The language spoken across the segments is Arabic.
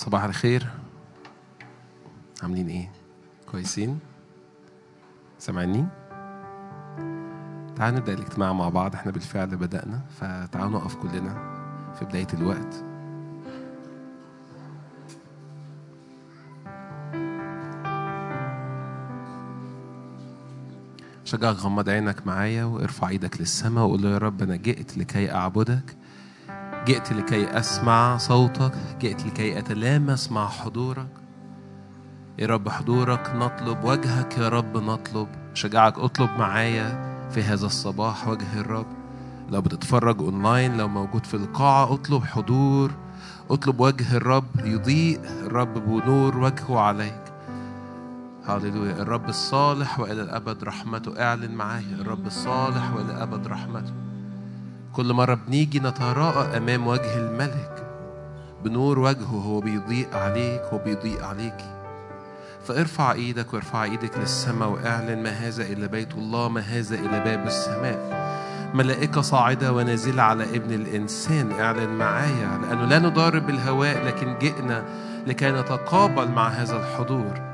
صباح الخير. عاملين إيه؟ كويسين؟ سامعيني؟ تعالوا نبدأ الاجتماع مع بعض. إحنا بالفعل بدأنا فتعالوا نقف كلنا في بداية الوقت. شجعك غمض عينك معايا وارفع إيدك للسماء وقول له يا رب أنا جئت لكي أعبدك. جئت لكي أسمع صوتك جئت لكي اتلامس مع حضورك. يا رب حضورك نطلب وجهك يا رب نطلب. شجعك اطلب معايا في هذا الصباح وجه الرب. لو بتتفرج أونلاين لو موجود في القاعة اطلب حضور. اطلب وجه الرب يضيء الرب بنور وجهه عليك. هللويا. الرب الصالح وإلى الأبد رحمته. اعلن معايا. الرب الصالح وإلى الأبد رحمته. كل مرة بنيجي نتراءى أمام وجه الملك بنور وجهه هو بيضيء عليك هو بيضيء عليكي فارفع إيدك وارفع إيدك للسماء واعلن ما هذا إلا بيت الله ما هذا إلا باب السماء. ملائكة صاعدة ونازلة على ابن الإنسان اعلن معايا لأنه لا نضارب الهواء لكن جئنا لكي نتقابل مع هذا الحضور.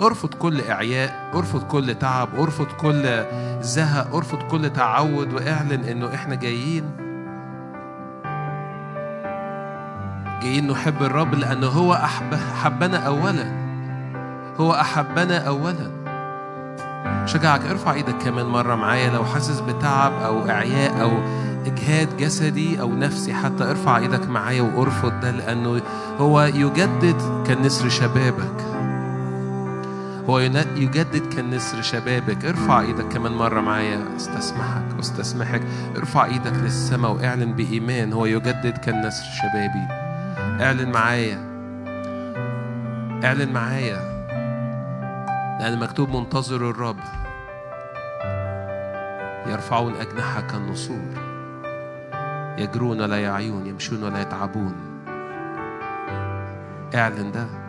ارفض كل إعياء ارفض كل تعب ارفض كل زهق ارفض كل تعود واعلن انه إحنا جايين. جايين نحب الرب لأنه هو أحب حبنا أولا. هو أحبنا أولا. شجعك ارفع إيدك كمان مرة معايا لو حاسس بتعب أو إعياء أو إجهاد جسدي أو نفسي. حتى ارفع إيدك معايا وارفض ده لأنه هو يجدد كالنسر شبابك. هو يجدد كالنسر شبابك ارفع إيدك كمان مرة معايا. استسمحك واستسمحك ارفع إيدك للسماء واعلن بإيمان. هو يجدد كالنسر شبابي اعلن معايا. اعلن معايا. لأن مكتوب منتظر الرب. يرفعون أجنحة كالنسور. يجرون ولا يعيون يمشون ولا يتعبون. اعلن ده.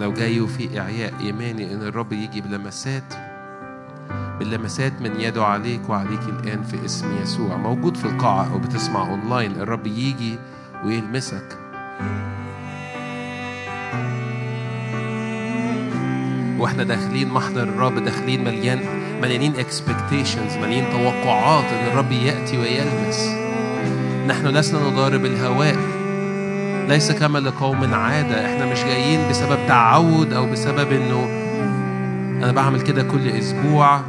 فلو جاي وفي إعياء إيماني إن الرب يجي بلمسات باللمسات من يده عليك وعليك الآن في اسم يسوع. موجود في القاعة أو بتسمع أونلاين الرب يجي ويلمسك. وإحنا داخلين محضر الرب داخلين مليان مليانين expectations مليانين توقعات إن الرب يأتي ويلمس. نحن لسنا نضارب الهواء. ليس كما لقوم عادة. إحنا مش جايين بسبب تعود أو بسبب إنه أنا بعمل كده كل أسبوع.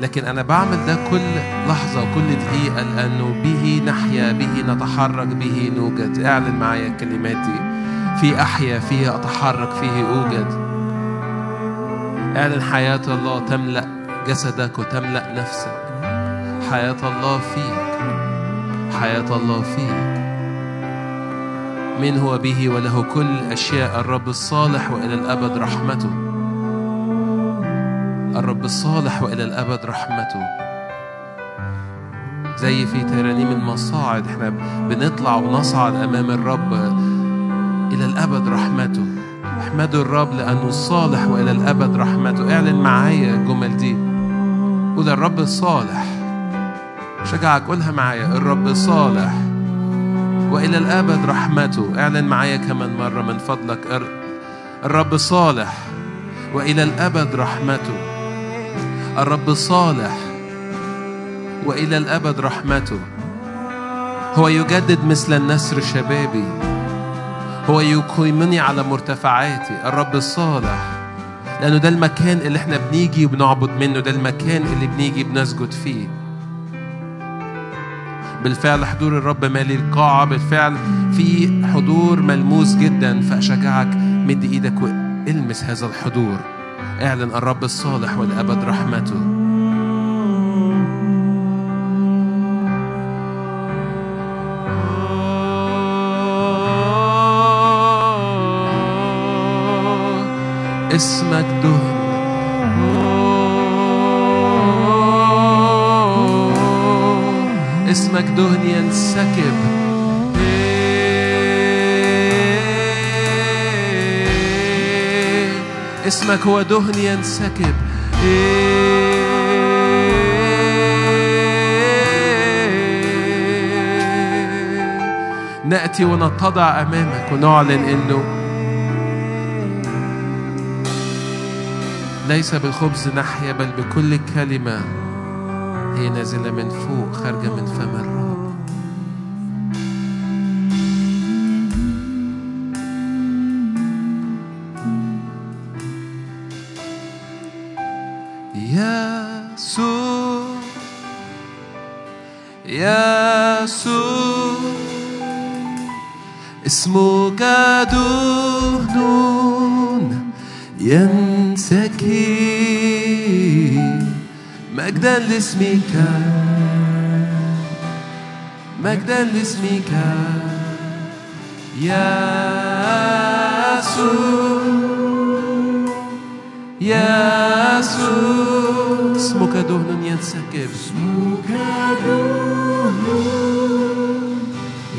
لكن أنا بعمل ده كل لحظة وكل دقيقة لأنه به نحيا به نتحرك به نوجد. اعلن معايا الكلمات دي في أحيا فيه أتحرك فيه أوجد. اعلن حياة الله تملأ جسدك وتملأ نفسك. حياة الله فيك. حياة الله فيك. من هو به وله كل أشياء الرب الصالح وإلى الأبد رحمته. الرب الصالح وإلى الأبد رحمته. زي في ترانيم المصاعد إحنا بنطلع ونصعد أمام الرب إلى الأبد رحمته. احمدوا الرب لأنه صالح وإلى الأبد رحمته. اعلن معايا الجمل دي. قول الرب الصالح. شجعك قولها معايا. الرب صالح وإلى الأبد رحمته. اعلن معايا كمان مرة من فضلك الرب صالح. وإلى الأبد رحمته. الرب صالح. وإلى الأبد رحمته. هو يجدد مثل النسر شبابي. هو يقيمني على مرتفعاتي. الرب الصالح لأنه ده المكان اللي إحنا بنيجي وبنعبد منه. ده المكان اللي بنيجي بنسجد فيه. بالفعل حضور الرب مالي القاعة بالفعل في حضور ملموس جدا فأشجعك مد إيدك وإلمس هذا الحضور. اعلن الرب الصالح والأبد رحمته. اسمك دهن اسمك دهن ينسكب. اسمك هو دهن ينسكب. نأتي ونتضع أمامك ونعلن إنه ليس بالخبز نحيا بل بكل كلمة. هي نازلة من فوق خارجة من فم لاسمك مجدا لاسمك. يسوع يسوع اسمك دهن ينسكب. اسمك دهن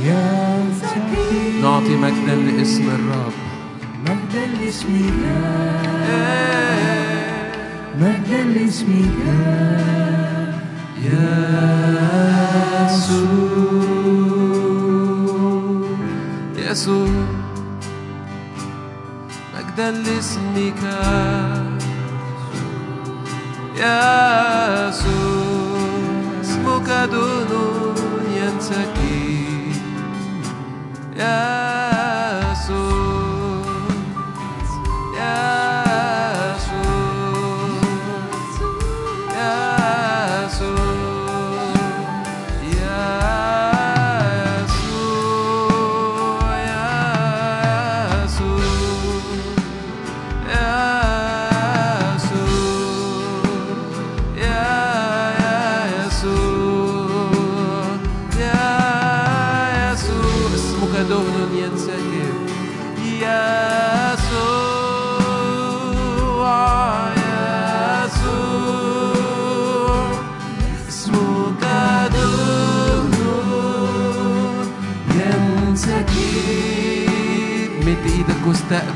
ينسكب. نعطي مجدا لاسم الرب. مجدا لاسمك. مجدا لاسمك. يسوع يسوع مجدا لاسمك يسوع اسمك دون ينسكي يسوع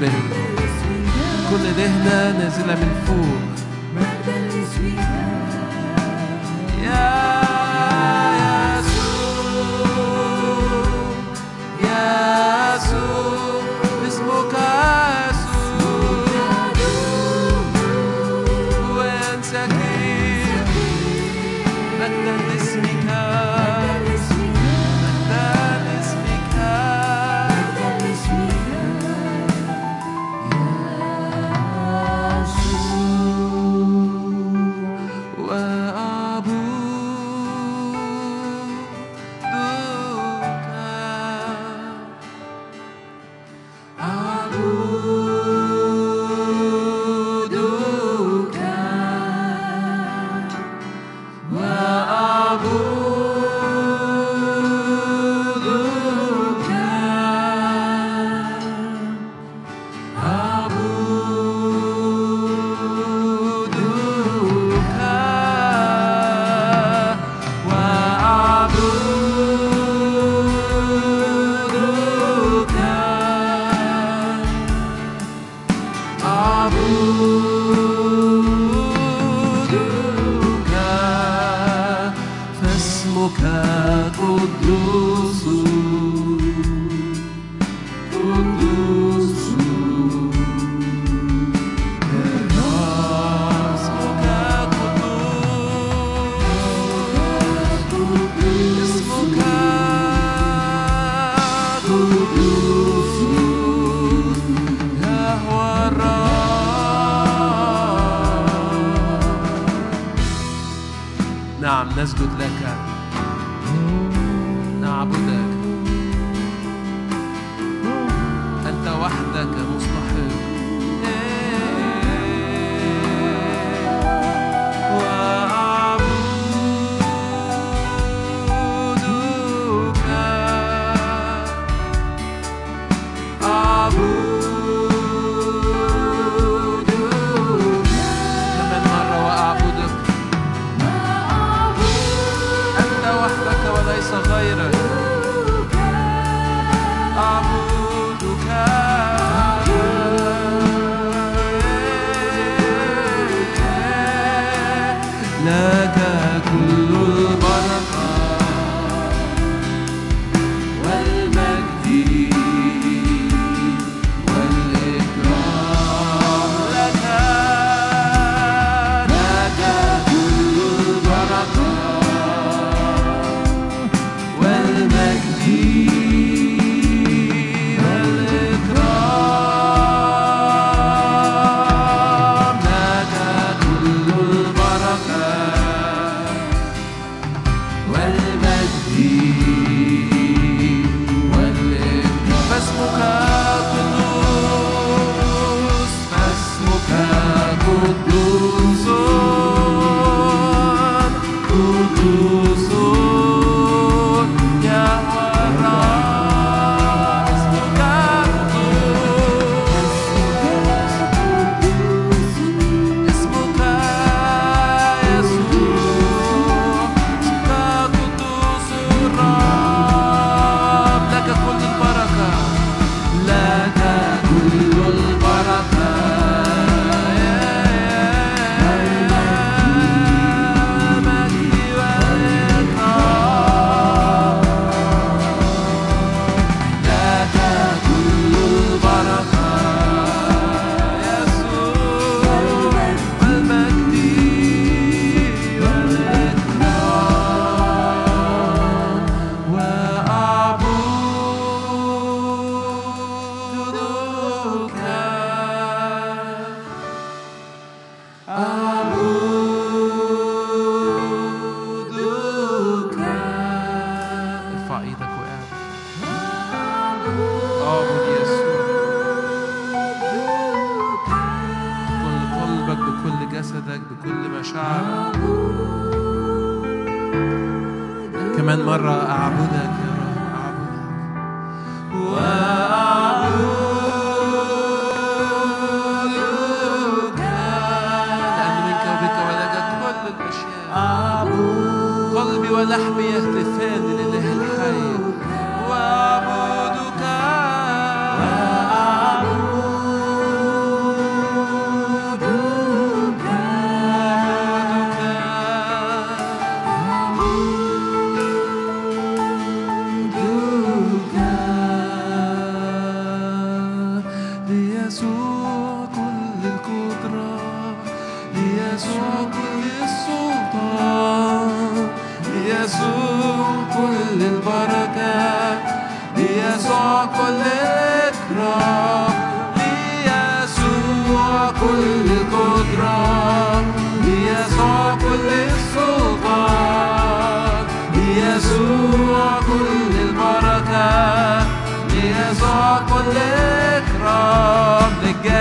واستقبل كل دهنة نازلة من فوق.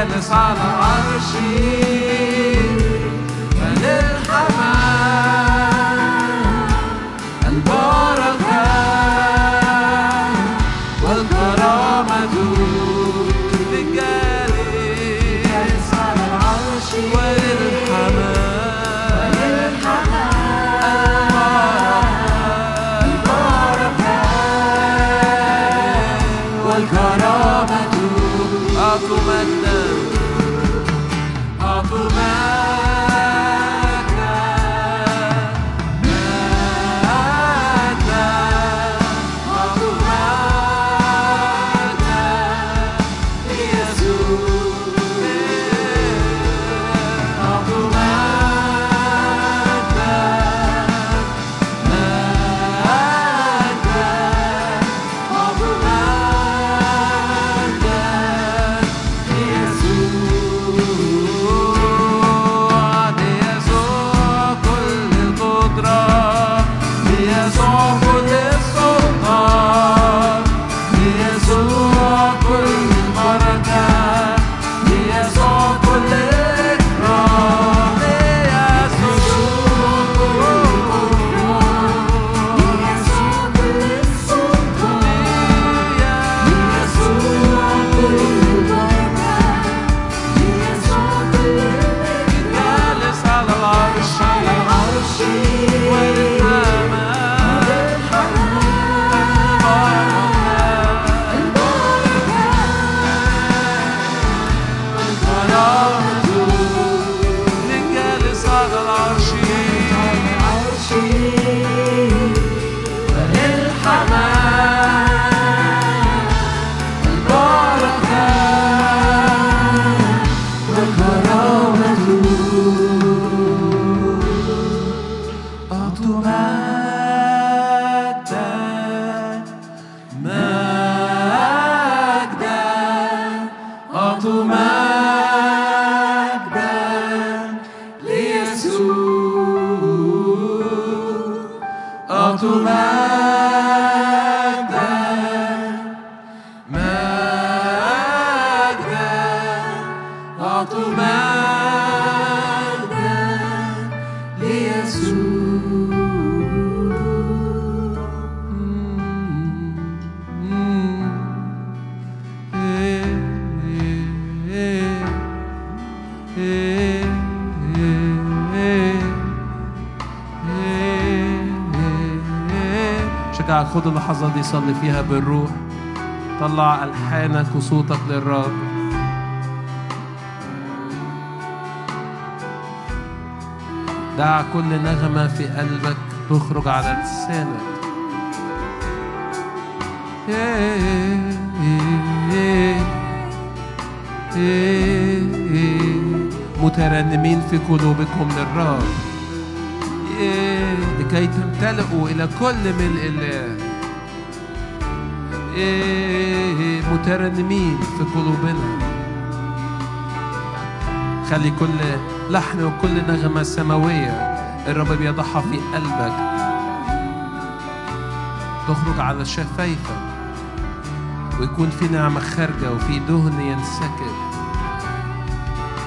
للجالس على العرش خد اللحظة دي صلي فيها بالروح. طلع ألحانك وصوتك للرب. دع كل نغمة في قلبك تخرج على لسانك. مترنمين في قلوبكم للرب. لكي تمتلئوا إلى كل ملء الله مترنمين في قلوبنا. خلي كل لحن وكل نغمة سماوية الرب بيضعها في قلبك. تخرج على شفايفك ويكون في نعمة خارجة وفي دهن ينسكب.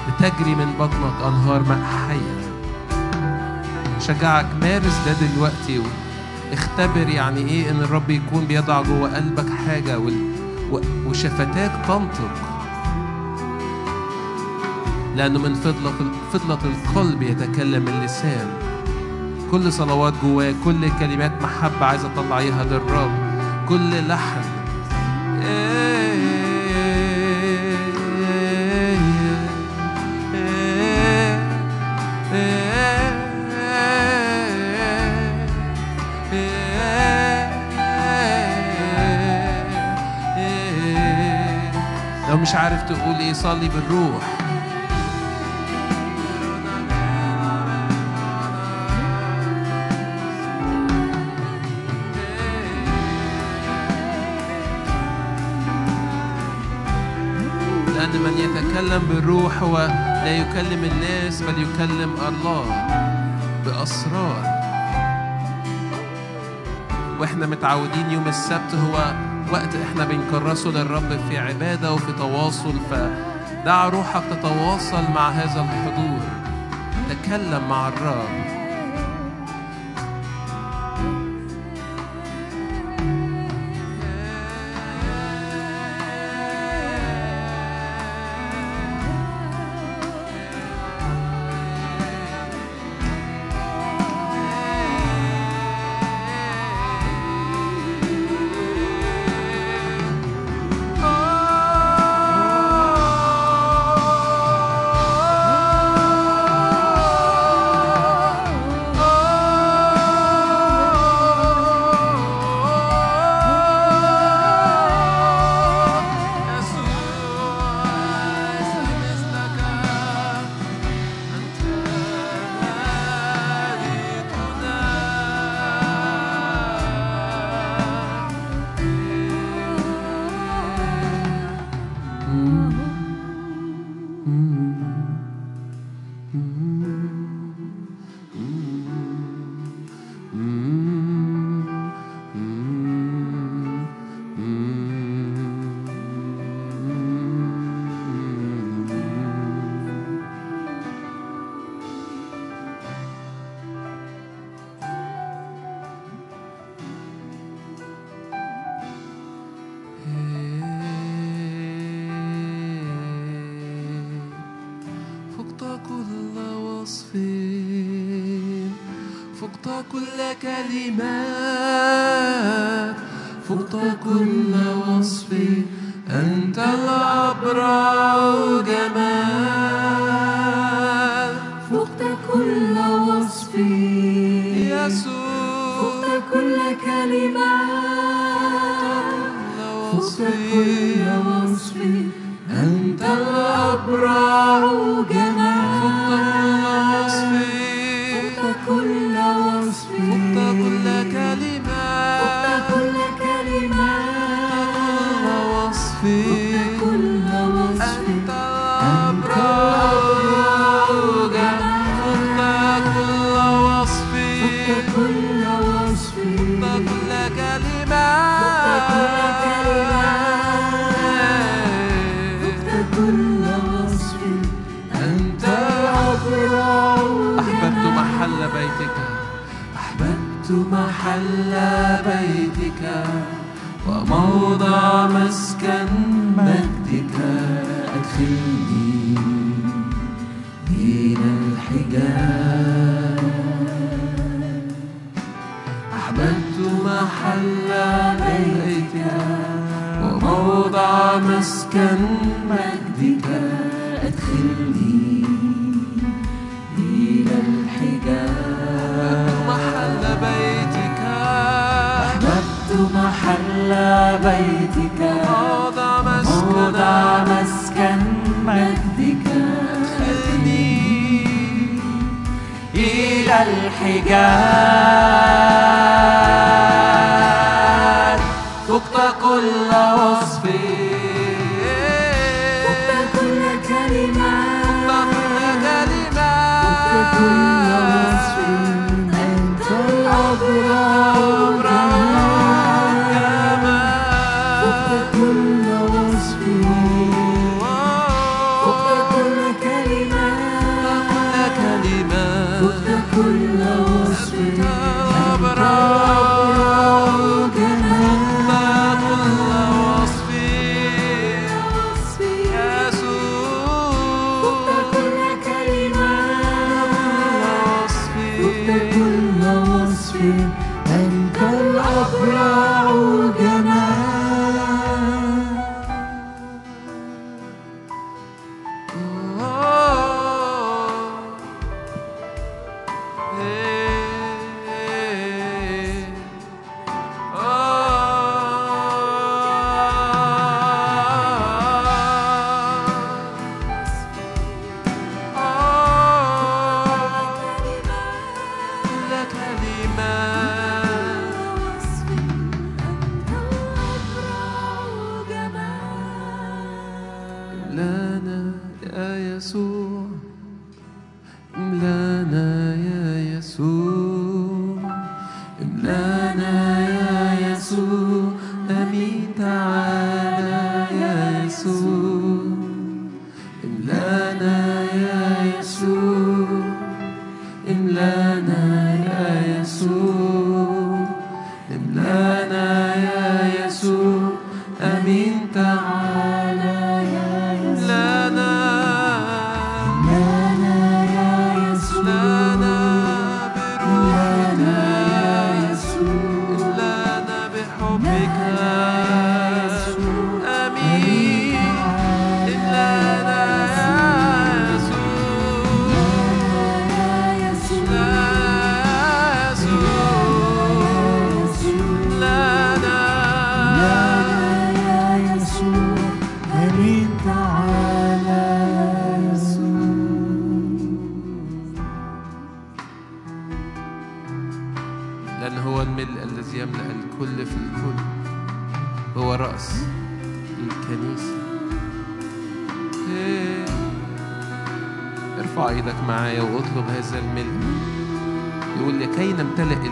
بتجري من بطنك أنهار ماء حية شجعك مارس ده دلوقتي اختبر يعني إيه إن الرب يكون بيضع جوه قلبك حاجة وشفتاك تنطق. لأنه من فضلة فضلة القلب يتكلم اللسان. كل صلوات جواك كل كلمات محبة عايز اطلعيها للرب. كل لحن. مش عارف تقول إيه صلي بالروح. لأن من يتكلم بالروح هو لا يكلم الناس بل يكلم الله بأسرار. وإحنا متعودين يوم السبت هو وقت إحنا بنكرسه للرب في عبادة وفي تواصل فدع روحك تتواصل مع هذا الحضور. تكلم مع الرب. كل كلمات فقط كل وصف أنت الأبرع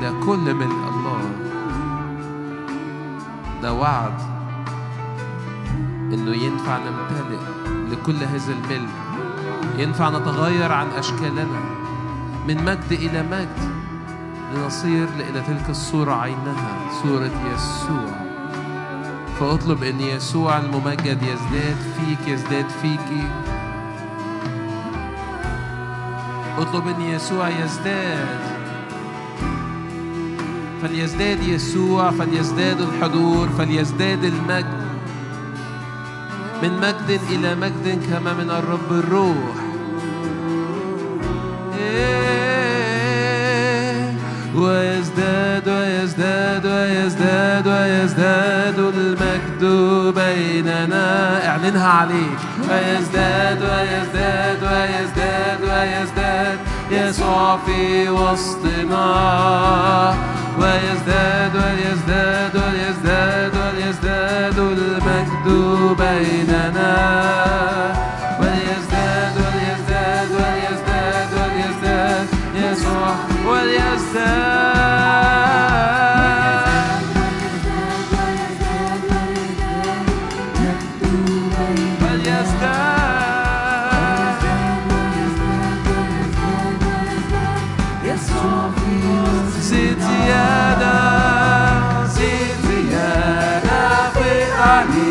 إلى كل ملء الله. ده وعد إنه ينفع نمتلئ لكل هذا الملء ينفع نتغير عن أشكالنا من مجد إلى مجد لنصير إلى تلك الصورة عينها صورة يسوع. فأطلب أن يسوع الممجد يزداد فيك يزداد فيكي أطلب أن يسوع يزداد. فليزداد يسوع فليزداد الحضور فليزداد المجد. من مجد إلى مجد كما من الرب الروح. ويزداد ويزداد ويزداد ويزداد المجد بيننا. اعلنها عليك. ويزداد ويزداد ويزداد ويزداد يسوع في وسطنا. ويزداد ويزداد ويزداد ويزداد المجد بيننا. في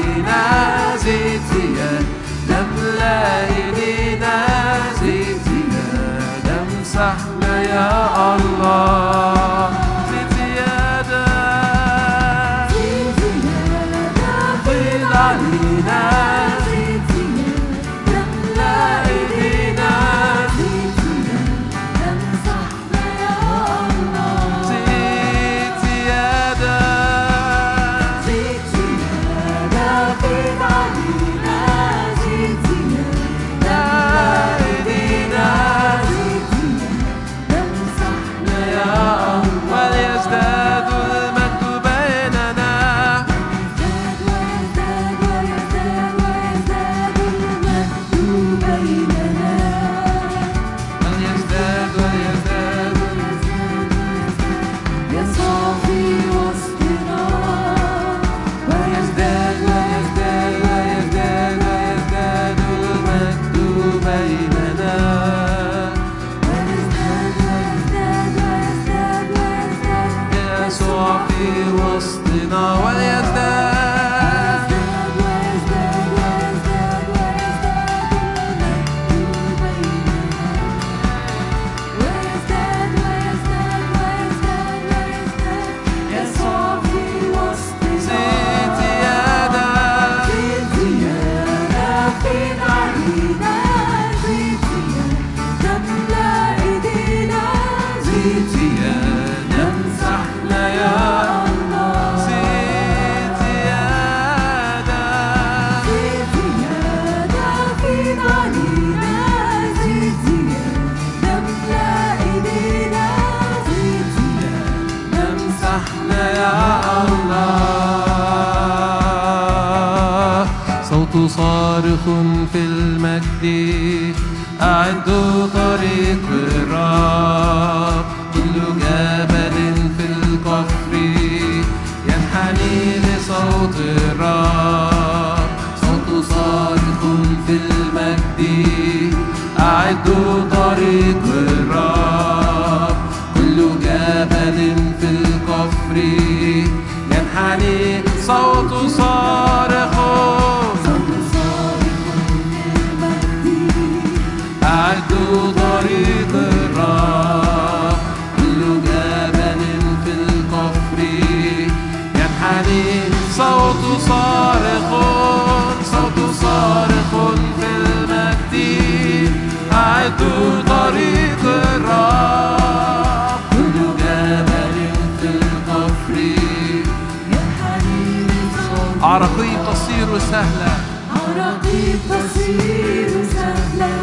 تصير سهلة عرقي تصير سهلا.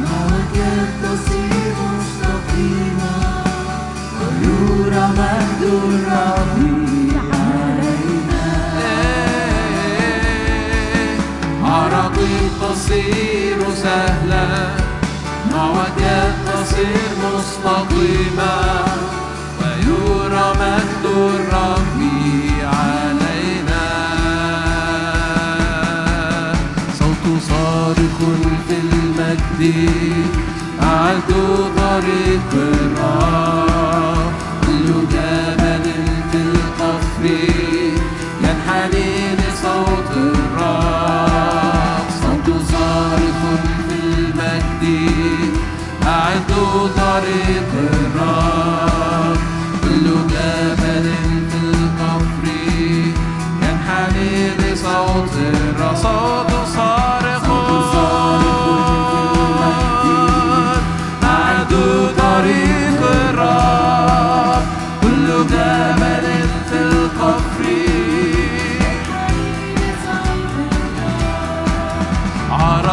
موكب تصير مستقيما. ويرى مجد الرب علينا. عرقي تصير سهلا. موجات تصير مستقيمة ويرى مجد الرب في المجد أعدوا طريق الرب كل جبل في القفر ينحني لصوت الرب صوت صارخ في المجد أعدوا طريق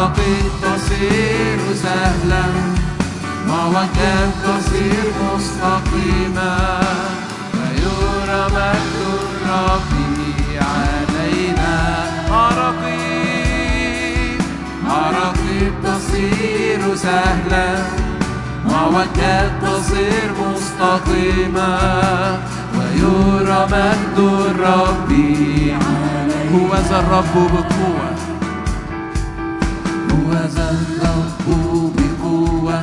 عرقي تصير سهلا. موجات تصير مستقيمة ويرى مجد الرب علينا. عرقي عرقي تصير سهلا. موجات تصير مستقيمة ويرى مجد الرب علينا. هو ذا الرب بقوة. الرب بقوة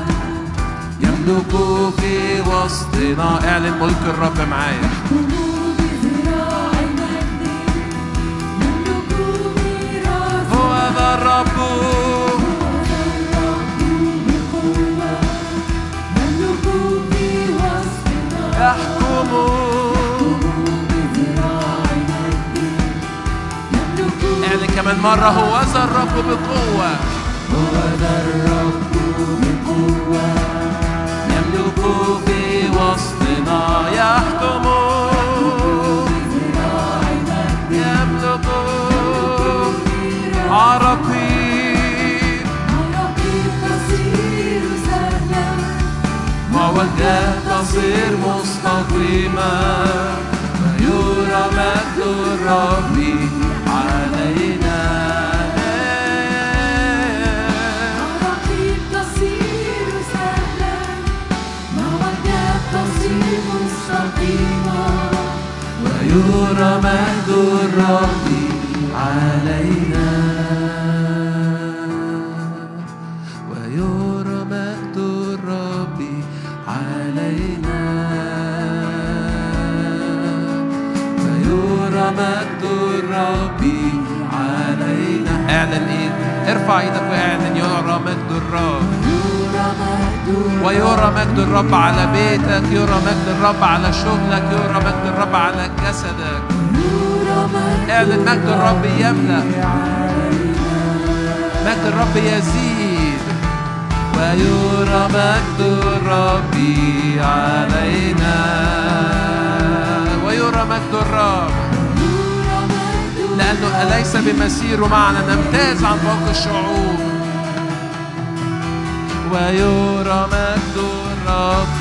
يملك في وسطنا. اعلن ملك الرب معايا. هو ذا الرب. كمان مرة. هو ذا الرب بقوة. تصير مستقيمة ويرى مجد الرب ويرى مجد الرب علينا. ويرى مجد الرب علينا. ويرى مجد الرب علينا. اعلن إيد. ارفع إيدك وإعلن. يرى مجد الرب ويرى مجد الرب على بيتك يرى مجد الرب على شغلك يرى مجد الرب على جسدك. اعلن مجد الرب يملأ. مجد الرب يزيد. ويرى مجد الرب علينا. ويرى مجد الرب. لأنه أليس بمسيره معنا؟ نمتاز عن باقي الشعوب. ويرى مجد الرب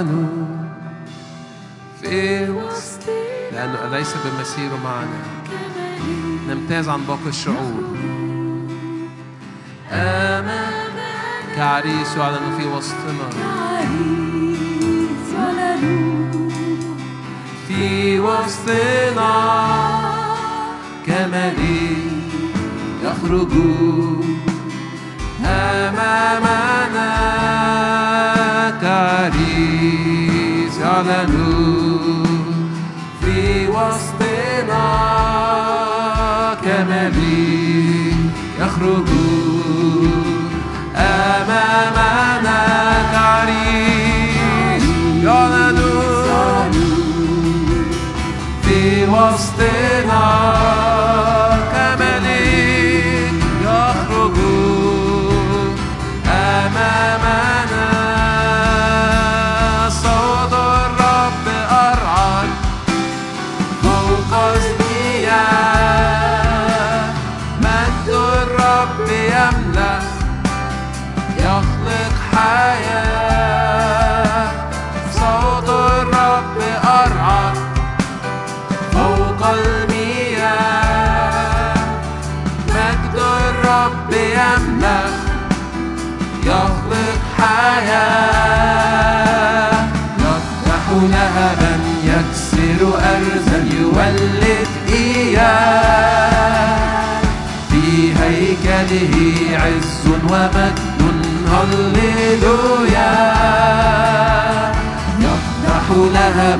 نحن في وسط لأنه أليس بمسيره معنا. نمتاز عن باقي الشعوب أمام كعريس يعلن في وسطنا. كعريس في وسطنا كمالي يخرجون أمامنا. أعلنوا في وسطنا كمالي يخرج أمامنا تعريف يعلن في وسطنا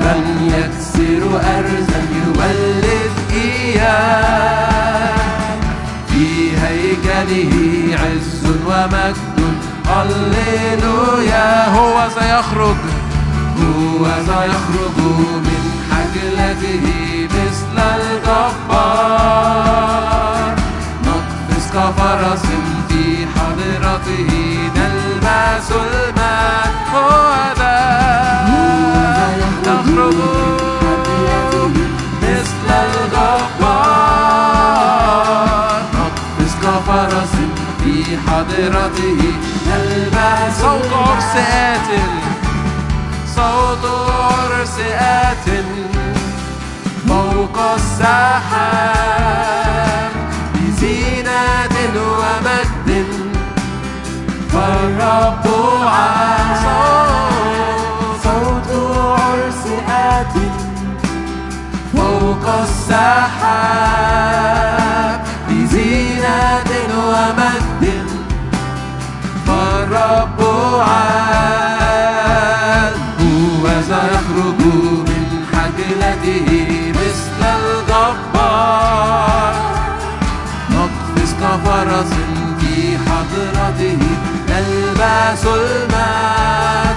من يكسر أرزا يولد إياه. في هيكله عز ومجد. هللويا هو سيخرج. هو سيخرج من حجلته مثل الجبار. نقفز كفرس في حضرته نلمس الماء. هو ذا حضرته نلمس صوت عرس قاتل صوت عرس قاتل السحاب بزينة ومجد فالرب عاد السحاب بزينة ومجد فالرب عال هو سيخرج من حجلته مثل الجبار. نقفز كفرس في حضرته نلبس المجد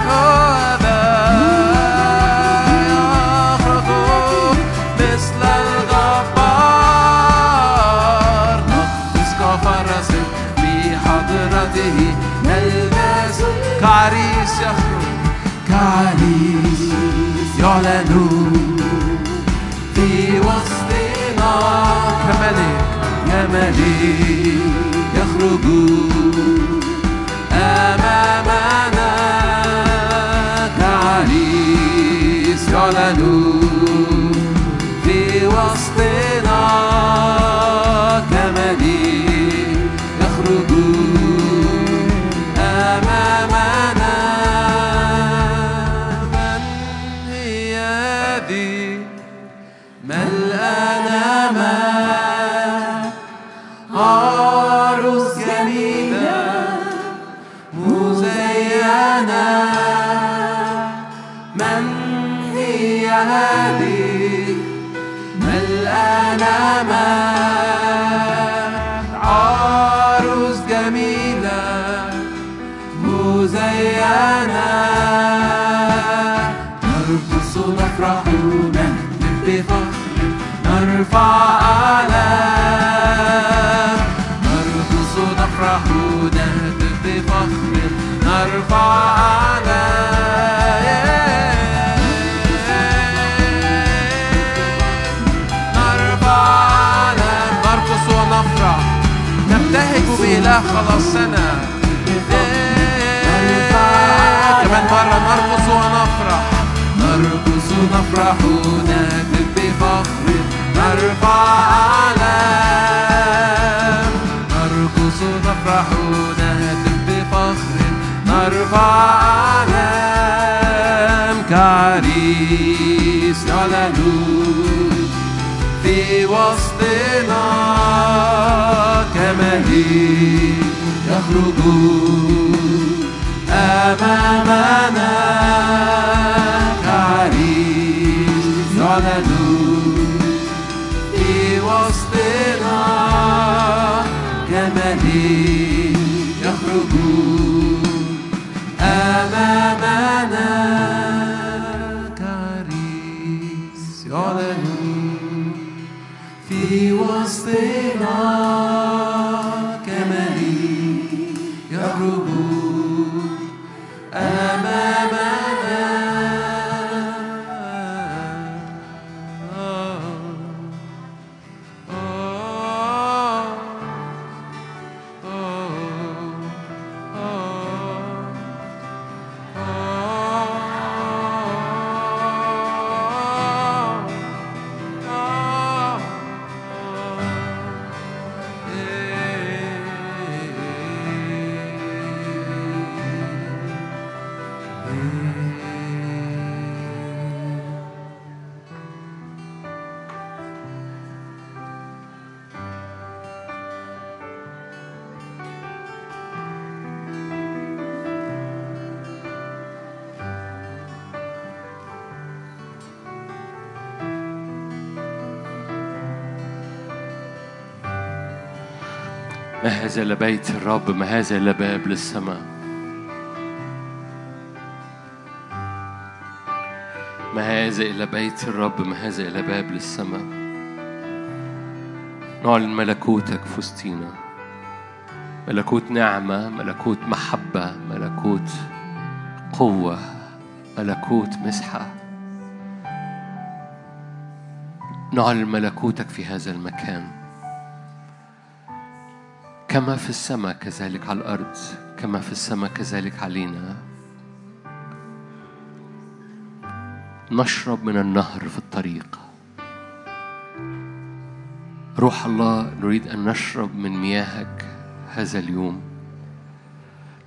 ملك عروس جميلة مزينة من هي هذه؟ ملأنا ماء عروس جميلة مزينة؟ نرقص نفرح نهتف نرفع بإله خلاصنا كمان مرة نرقص ونفرح. نرقص نفرح نهتف بفخر. نرفع أعلام نرقص نفرح نهتف بفخر. نرفع أعلام كعريس يعلن في وسطنا كمهيب يخرج أمامنا كعريس يعلن في وسطنا كمهيب يخرج أمامنا ما هذا إلا بيت الرب ما هذا إلا باب للسماء. ما هذا إلا بيت الرب ما هذا إلا باب للسماء. نعلن ملكوتك في وسطينا ملكوت نعمة ملكوت محبة ملكوت قوة ملكوت مسحة. نعلن ملكوتك في هذا المكان. كما في السماء كذلك على الأرض كما في السماء كذلك علينا. نشرب من النهر في الطريق. روح الله نريد أن نشرب من مياهك هذا اليوم.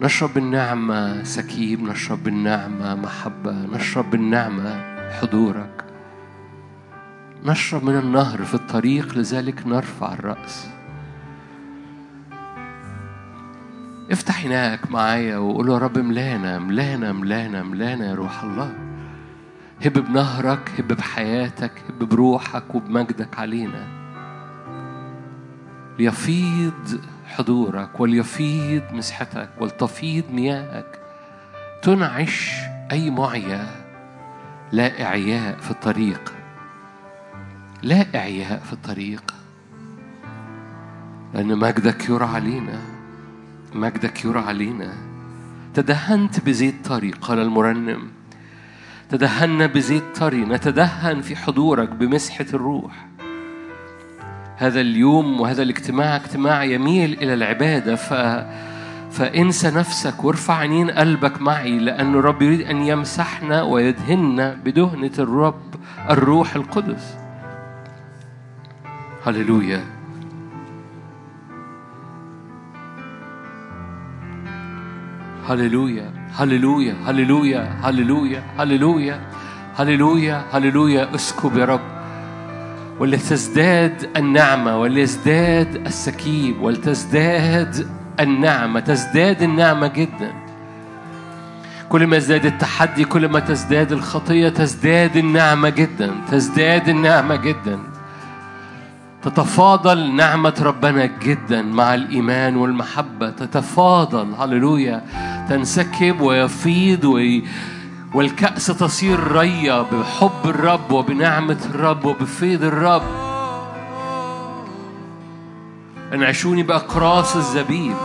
نشرب بالنعمة سكيب نشرب بالنعمة محبة نشرب بالنعمة حضورك. نشرب من النهر في الطريق لذلك نرفع الرأس. عيناك معايا وقول يا رب ملانا ملانا ملانا ملانا يا روح الله. هب بنهرك هب بحياتك هب بروحك وبمجدك علينا. ليفيض حضورك وليفيض مسحتك ولتفيض مياهك. تنعش أي معيا لا إعياء في الطريق. لا إعياء في الطريق. لأن مجدك يرى علينا. مجدك يرى علينا. تدهنت بزيت طري قال المرنم. تدهنا بزيت طري نتدهن في حضورك بمسحة الروح. هذا اليوم وهذا الاجتماع اجتماع يميل إلى العبادة ف فانسى نفسك وارفع عينين قلبك معي لأن الرب يريد أن يمسحنا ويدهننا بدهنة الرب الروح القدس. هللويا. هللويا هللويا هللويا هللويا هللويا هللويا هللويا اسكب يا رب. ولتزداد النعمة وليزداد السكيب ولتزداد النعمة. تزداد النعمة جدا. كل ما يزداد التحدي كل ما تزداد الخطية تزداد النعمة جدا. تزداد النعمة جدا. تتفاضل نعمة ربنا جدا مع الإيمان والمحبة. تتفاضل هللويا. تنسكب ويفيض وي والكأس تصير رية بحب الرب وبنعمة الرب وبفيض الرب. انعشوني بأقراص الزبيب.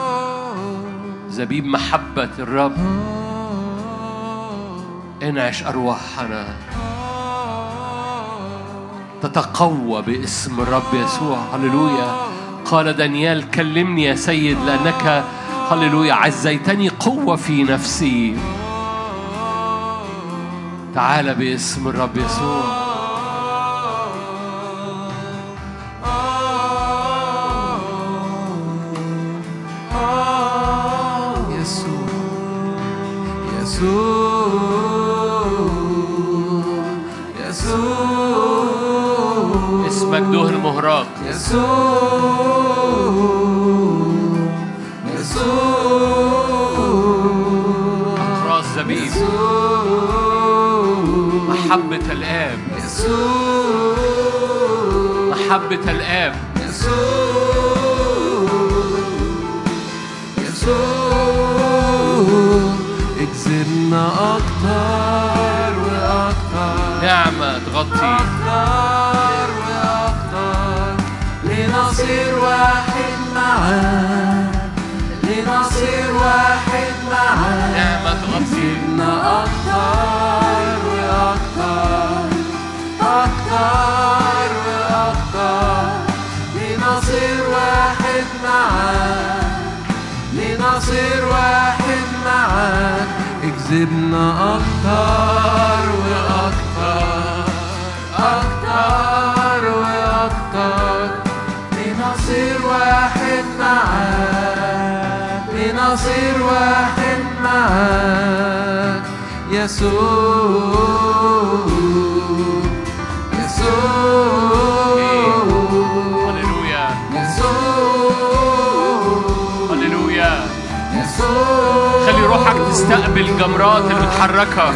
زبيب محبة الرب. انعش أرواحنا. تتقوى باسم الرب يسوع. هللويا. قال دانيال كلمني يا سيد لأنك هللويا عزيتني قوة في نفسي. تعال باسم الرب يسوع. يسوع مجدوه المهراق يسوع يسوع أطراس زبيب محبة الآب. يسوع محبة الآب. يسوع يسوع اجزمنا أكتر وأكتر نعمة تغطي. أكتر لنصير واحد معاك لنصير واحد معاك. نعمة اكسرنا أكتر وأكتر أكتر وأكتر لنصير واحد معاك لنصير واحد معاك. اكذبنا أكتر وأكتر أكتر معاك لنصير واحد معاك. يسوع يسوع. هللويا. يسوع. هللويا. يسوع. خلي روحك تستقبل جمرات المتحركة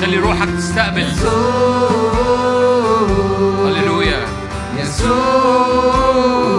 خلي روحك تستقبل. هللويا soul.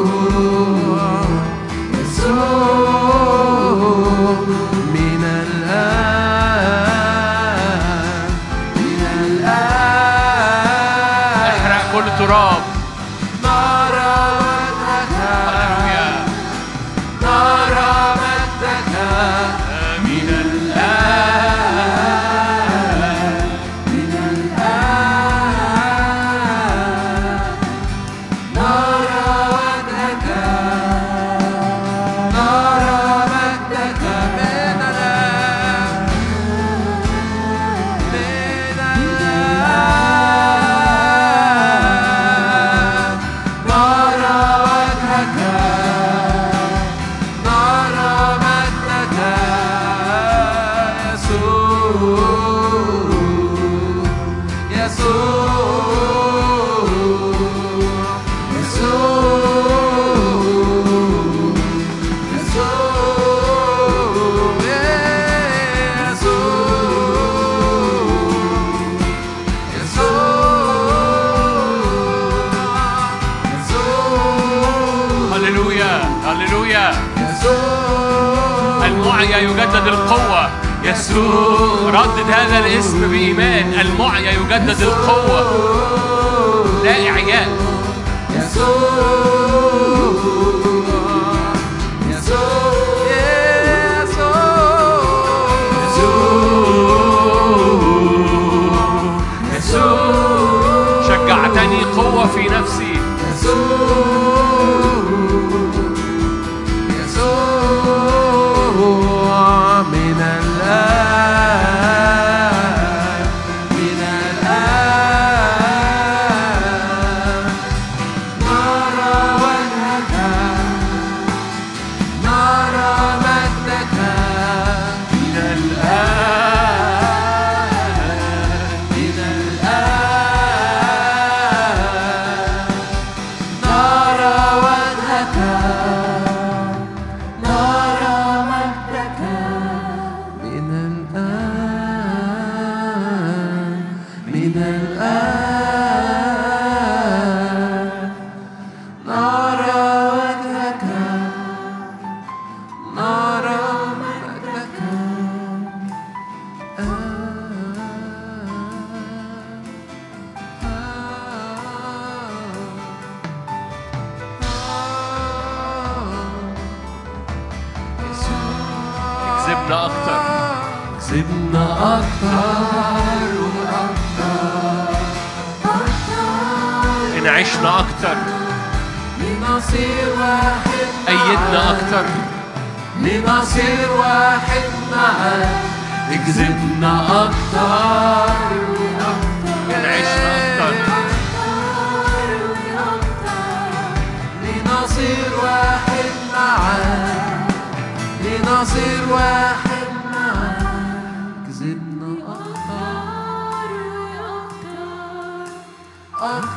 القوة. يسوع. ردد هذا الاسم بإيمان. المعيا يجدد القوة. لا إعياء شجعتني لنصير واحد أيدنا أكتر لنصير واحد معا اكذبنا أكتر عشنا أكتر لنصير واحد معا لنصير واحد معا كذبنا أكتر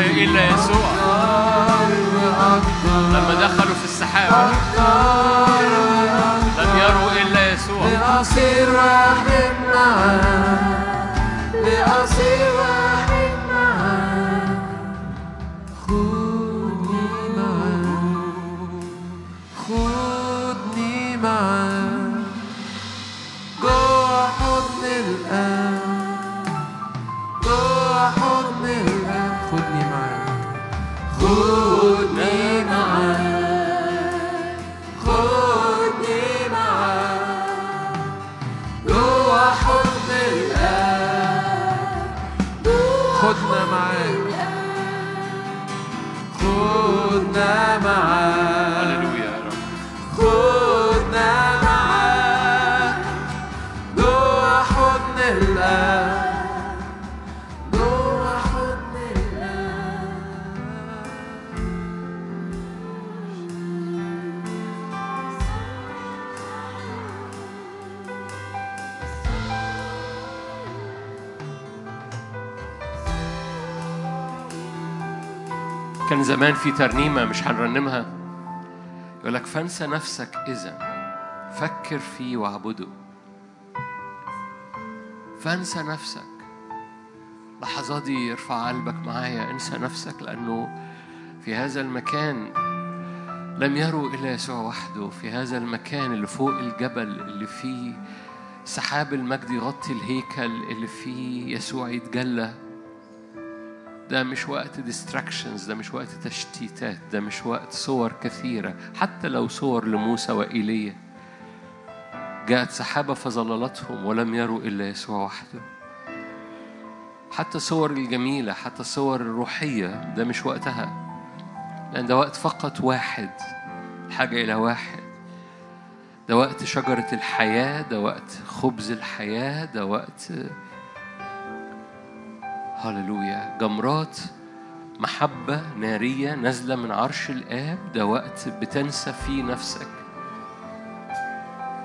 إلا يسوع. لما دخلوا في السحابة لم يروا إلا يسوع. لأصير واحد معا لأصير واحد كان زمان في ترنيمة مش هنرنمها. يقول لك فانسى نفسك إذا فكر فيه واعبده. فانسى نفسك. لحظات دي ارفع قلبك معايا انسى نفسك لأنه في هذا المكان لم يروا إلا يسوع وحده. في هذا المكان اللي فوق الجبل اللي فيه سحاب المجد يغطي الهيكل اللي فيه يسوع يتجلى. ده مش وقت ديستراكشنز ده مش وقت تشتيتات ده مش وقت صور كثيرة. حتى لو صور لموسى وإيليا جاءت سحابة فظللتهم ولم يروا إلا يسوع وحده. حتى الصور الجميلة حتى الصور الروحية ده مش وقتها. لأن ده وقت فقط واحد الحاجة إلى واحد. ده وقت شجرة الحياة ده وقت خبز الحياة ده وقت هللويا. جمرات محبة نارية نازلة من عرش الآب ده وقت بتنسى فيه نفسك.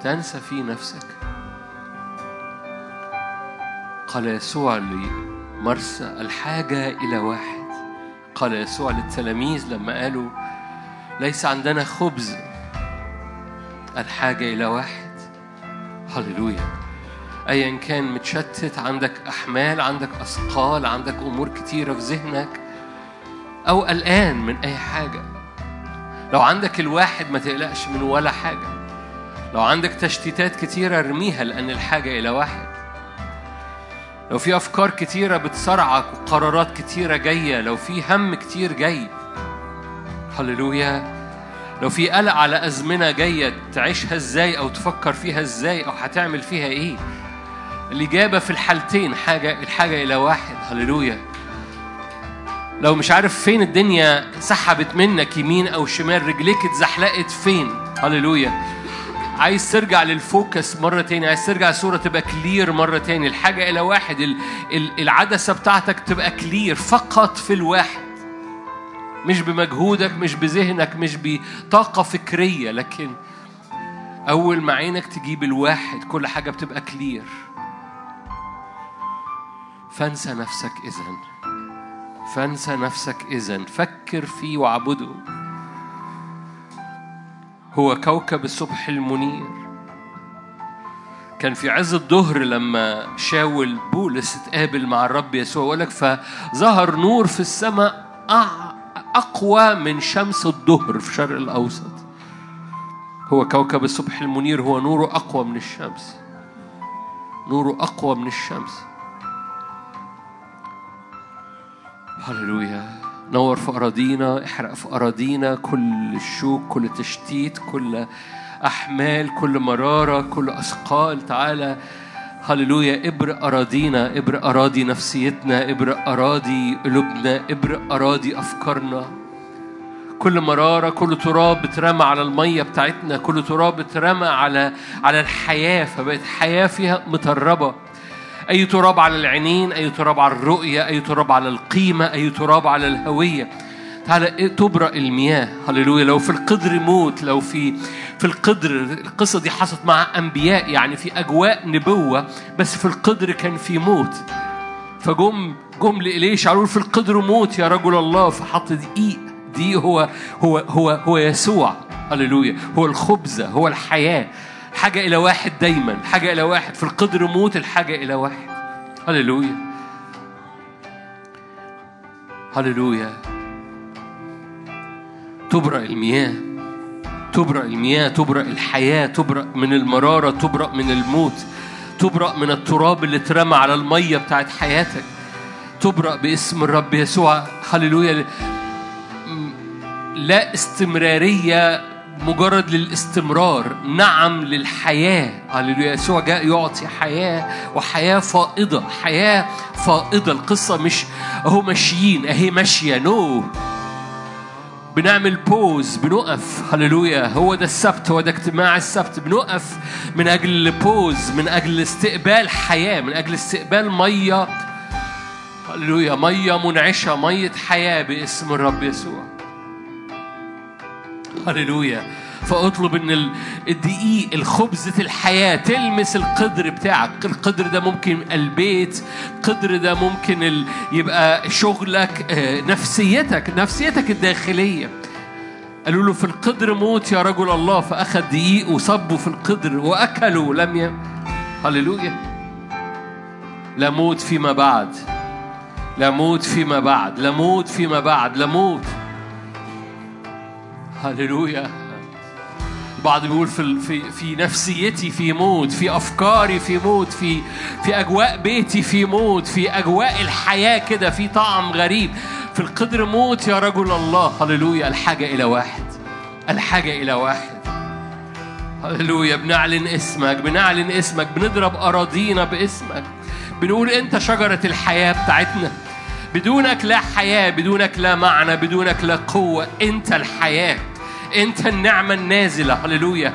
تنسى فيه نفسك. قال يسوع لمرسى الحاجة إلى واحد. قال يسوع للتلاميذ لما قالوا ليس عندنا خبز الحاجة إلى واحد. هللويا. أيا كان متشتت عندك أحمال عندك أثقال عندك أمور كتيرة في ذهنك أو قلقان من أي حاجة. لو عندك الواحد ما تقلقش من ولا حاجة. لو عندك تشتيتات كتيرة ارميها لأن الحاجة إلى واحد. لو في أفكار كتيرة بتصرعك وقرارات كتيرة جاية لو في هم كتير جاي. هللويا. لو في قلق على أزمنة جاية تعيشها إزاي أو تفكر فيها إزاي أو هتعمل فيها إيه؟ الإجابة في الحالتين حاجة الحاجة إلى واحد. هللويا. لو مش عارف فين الدنيا سحبت منك يمين أو شمال رجليك اتزحلقت فين؟ هللويا. عايز ترجع لل focus مرة تاني عايز ترجع الصورة تبقى clear مرة تاني. الحاجة إلى واحد ال- ال- العدسة بتاعتك تبقى clear فقط في الواحد. مش بمجهودك مش بذهنك مش بطاقة فكرية لكن أول ما عينك تجيب الواحد كل حاجة بتبقى كلير فانسى نفسك إذن. فانسى نفسك إذن. فكر فيه واعبده. هو كوكب الصبح المنير. كان في عز الظهر لما شاول بولس اتقابل مع الرب يسوع يقول لك فظهر نور في السماء أقوى من شمس الظهر في الشرق الأوسط. هو كوكب الصبح المنير هو نوره أقوى من الشمس. نوره أقوى من الشمس. هللويا. نور في أراضينا احرق في أراضينا كل الشوك كل تشتيت كل أحمال كل مرارة كل أثقال. تعالى. هللويا. ابرق أراضينا ابرق أراضي نفسيتنا ابرق أراضي قلوبنا ابرق أراضي أفكارنا. كل مرارة كل تراب اترمى على المية بتاعتنا. كل تراب اترمى على على الحياة. فبقت حياة فيها متربة. أي تراب على العينين أي تراب على الرؤية أي تراب على القيمة أي تراب على الهوية. تعالى إيه تبرأ المياه. هللويا. لو في القدر موت لو في في القدر القصة دي حصلت مع أنبياء يعني في أجواء نبوة بس في القدر كان في موت. فجم جم لإليش؟ قالوا في القدر موت يا رجل الله. فحط دقيق. دي هو هو هو هو يسوع. هللويا. هو الخبزة هو الحياة. حاجة إلى واحد دايما حاجة إلى واحد. في القدر موت الحاجة إلى واحد. هللويا. هللويا. تبرأ المياه. تبرأ المياه تبرأ الحياة تبرأ من المرارة تبرأ من الموت. تبرأ من التراب اللي اترمى على المية بتاعت حياتك. تبرأ باسم الرب يسوع. هللويا. لا استمرارية مجرد للاستمرار نعم للحياة. هللويا يسوع جاء يعطي حياة وحياة فائضة. حياة فائضة. القصة مش أهو ماشيين أهي ماشية. نو. بنعمل بوز بنقف هللويا. هو ده السبت هو ده اجتماع السبت. بنقف من أجل بوز من أجل استقبال حياة من أجل استقبال مية. هللويا. مية منعشة مية حياة باسم الرب يسوع. هللويا. فأطلب إن ال- الدقيق الخبزة الحياة تلمس القدر بتاعك. القدر ده ممكن البيت القدر ده ممكن ال... يبقى شغلك آه، نفسيتك نفسيتك الداخلية. قالوا له في القدر موت يا رجل الله. فأخذ دقيق وصبوا في القدر وأكلوا لم ي... هللويا. لا موت فيما بعد. لا موت فيما بعد. لا موت فيما بعد. لا موت. هللويا. بعض بيقول في في في نفسيتي في موت في أفكاري في موت في في أجواء بيتي في موت في أجواء الحياة كده في طعم غريب. في القدر موت يا رجل الله. هللويا. الحاجة إلى واحد. الحاجة إلى واحد. هللويا. بنعلن اسمك بنعلن اسمك بنضرب أراضينا باسمك. بنقول أنت شجرة الحياة بتاعتنا. بدونك لا حياة بدونك لا معنى بدونك لا قوة. أنت الحياة. انت النعمة النازلة هللويا.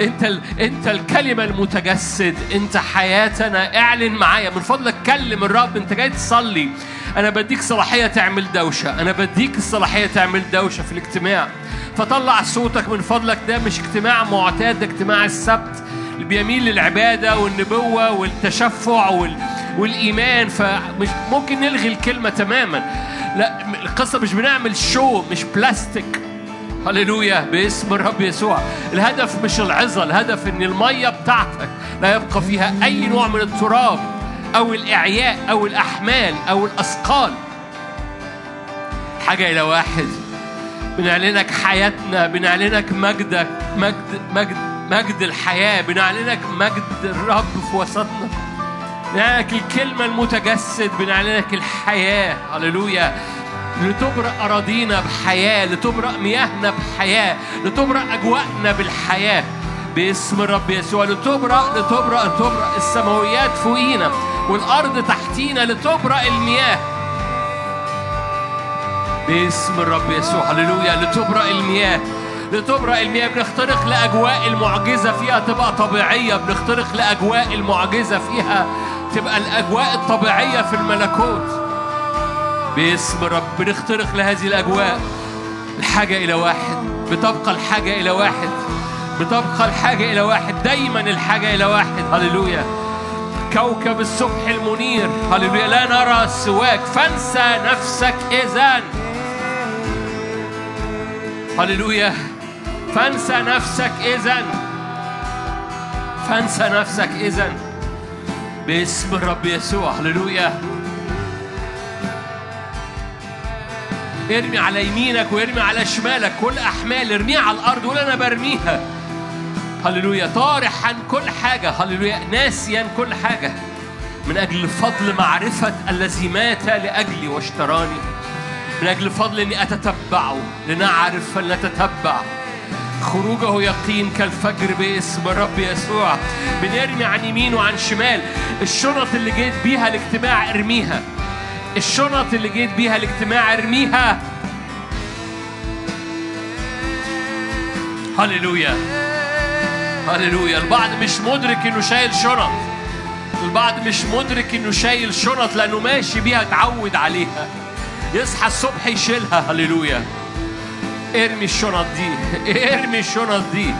انت ال... انت الكلمة المتجسد. انت حياتنا. اعلن معايا. من فضلك كلم الرب. انت جاي تصلي. أنا بديك صلاحية تعمل دوشة. أنا بديك الصلاحية تعمل دوشة في الاجتماع. فطلع صوتك من فضلك ده. مش اجتماع معتاد ده اجتماع السبت. اللي بيميل للعبادة والنبوة والتشفع وال... والإيمان. فمش ممكن نلغي الكلمة تماما. لا القصة مش بنعمل شو مش بلاستيك هللويا باسم الرب يسوع. الهدف مش العظة الهدف إن المية بتاعتك لا يبقى فيها أي نوع من التراب أو الإعياء أو الأحمال أو الأثقال. حاجة إلى واحد. بنعلنك حياتنا بنعلنك مجدك مجد مجد مجد الحياة بنعلنك مجد الرب في وسطنا. بنعلنك الكلمة المتجسد بنعلنك الحياة. هللويا. لتبرأ أراضينا بحياة لتبرأ مياهنا بحياة لتبرأ أجواءنا بالحياة. باسم الرب يسوع لتبرأ لتبرأ لتبرأ السماويات فوقينا والأرض تحتينا لتبرأ المياه. باسم الرب يسوع هللويا لتبرأ المياه. لتبرأ المياه بنخترق لأجواء المعجزة فيها تبقى طبيعية بنخترق لأجواء المعجزة فيها تبقى الأجواء الطبيعية في الملكوت. باسم الرب بنخترق لهذه الأجواء. الحاجة إلى واحد بتبقى الحاجة إلى واحد بتبقى الحاجة إلى واحد دايما الحاجة إلى واحد. هللويا. كوكب الصبح المنير. هللويا. لا نرى سواك. فانسى نفسك إذن. هللويا. فانسى نفسك إذن. فانسى نفسك إذن. باسم الرب يسوع. هللويا. ارمي على يمينك وارمي على شمالك. كل أحمال ارميها على الأرض ولا أنا برميها. هللويا. طارحا كل حاجة. هللويا. ناسيا كل حاجة. من أجل فضل معرفة الذي مات لأجلي واشتراني. من أجل فضل إني أتتبعه. لنعرف فلنتتبع خروجه يقين كالفجر باسم الرب يسوع. بنرمي عن يمين وعن شمال. الشنط اللي جيت بيها الاجتماع ارميها. الشنط اللي جيت بيها الاجتماع ارميها. هللويا. هللويا. البعض مش مدرك إنه شايل شنط. البعض مش مدرك إنه شايل شنط لأنه ماشي بيها اتعود عليها. يصحى الصبح يشيلها. هللويا. ارمي الشنط دي. ارمي الشنط دي.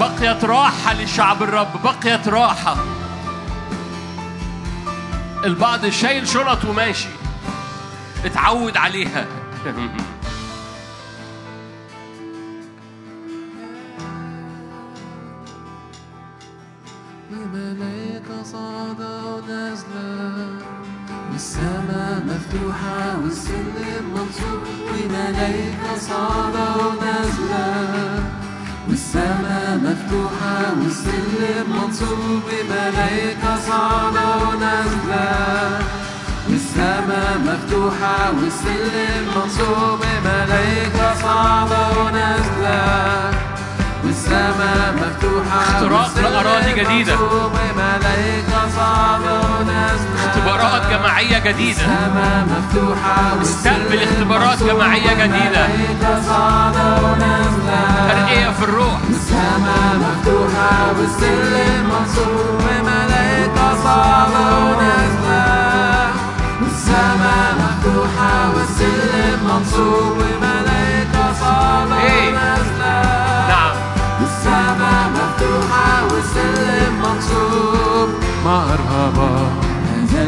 بقيت راحة لشعب الرب. بقيت راحة. البعض شايل شنط وماشي. اتعود عليها. وملائكة صاعدة ونازلة والسماء مفتوحة والسلم منصوب وملائكة صاعدة ونازلة. والسماء مفتوحة والسلم منصوب وملائكة صاعدة مفتوحة والسلم منصوب وملائكة صاعدة ونازلة والسماء مفتوحة اختراق لأراضي جديدة. وملائكة صاعدة ونازلة اختبارات جماعية جديدة. السماء مفتوحة استقبل اختبارات جماعية جديدة. ترقية في الروح. السماء مفتوحة والسلم منصوب وملائكة صاعدة ونازلة والسماء مفتوحة والسلم منصوب وملائكة صاعدة إيه. ونازلة نعم السماء مفتوحة والسلم منصوب مرحبا هذا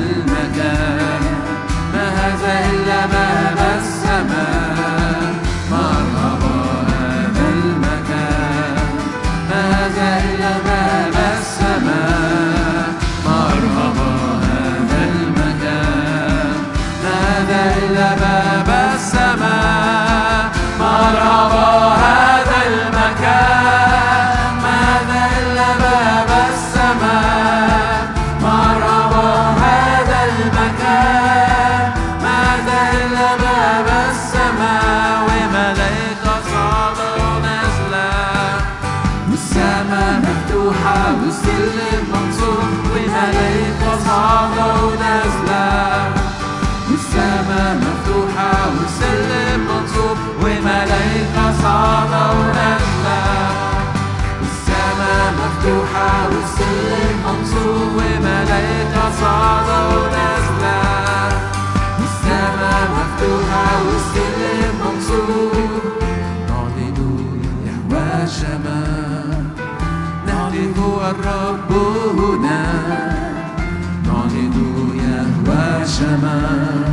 الشمال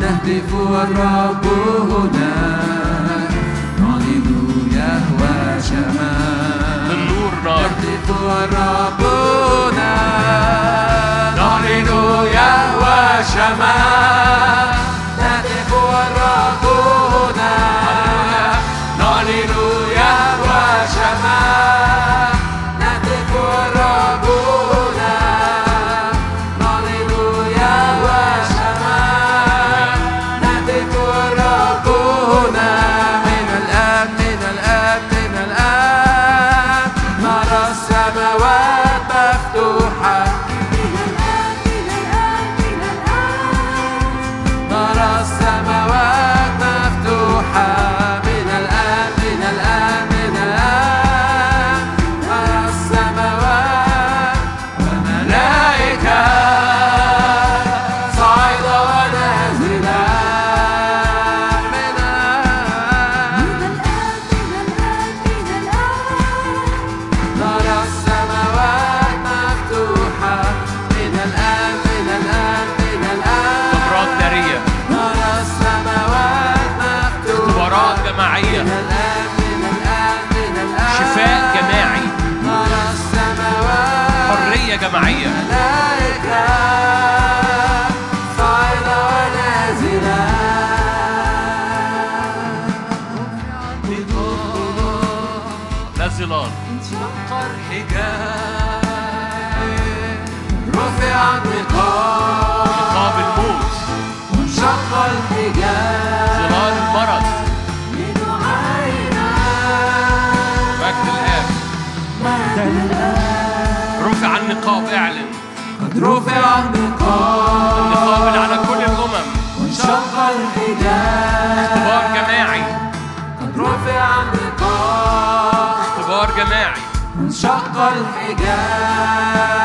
نهتف والرب هناك نعلن يهوى شمال النور نار. نهتف والرب هناك نعلن يهوى شمال الطاعون رفع النقاب. اختبار الحجاب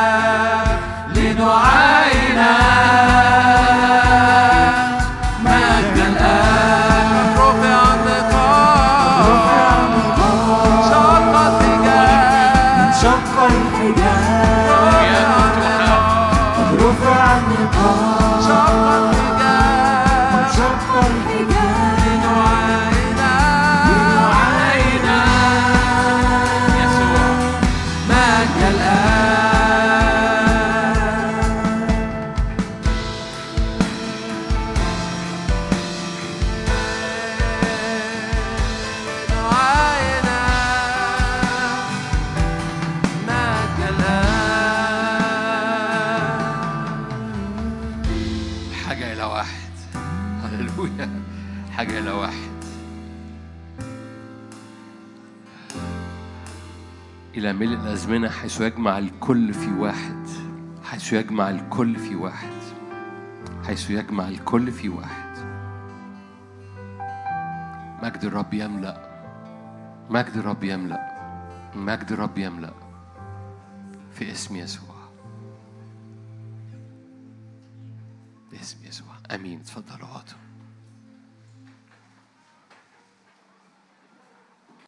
يومنا حيث يجمع الكل في واحد حيث يجمع الكل في واحد حيث يجمع الكل في واحد. مجد الرب يملأ مجد الرب يملأ مجد الرب يملأ في اسم يسوع. باسم يسوع. آمين. اتفضلوا اقعدوا.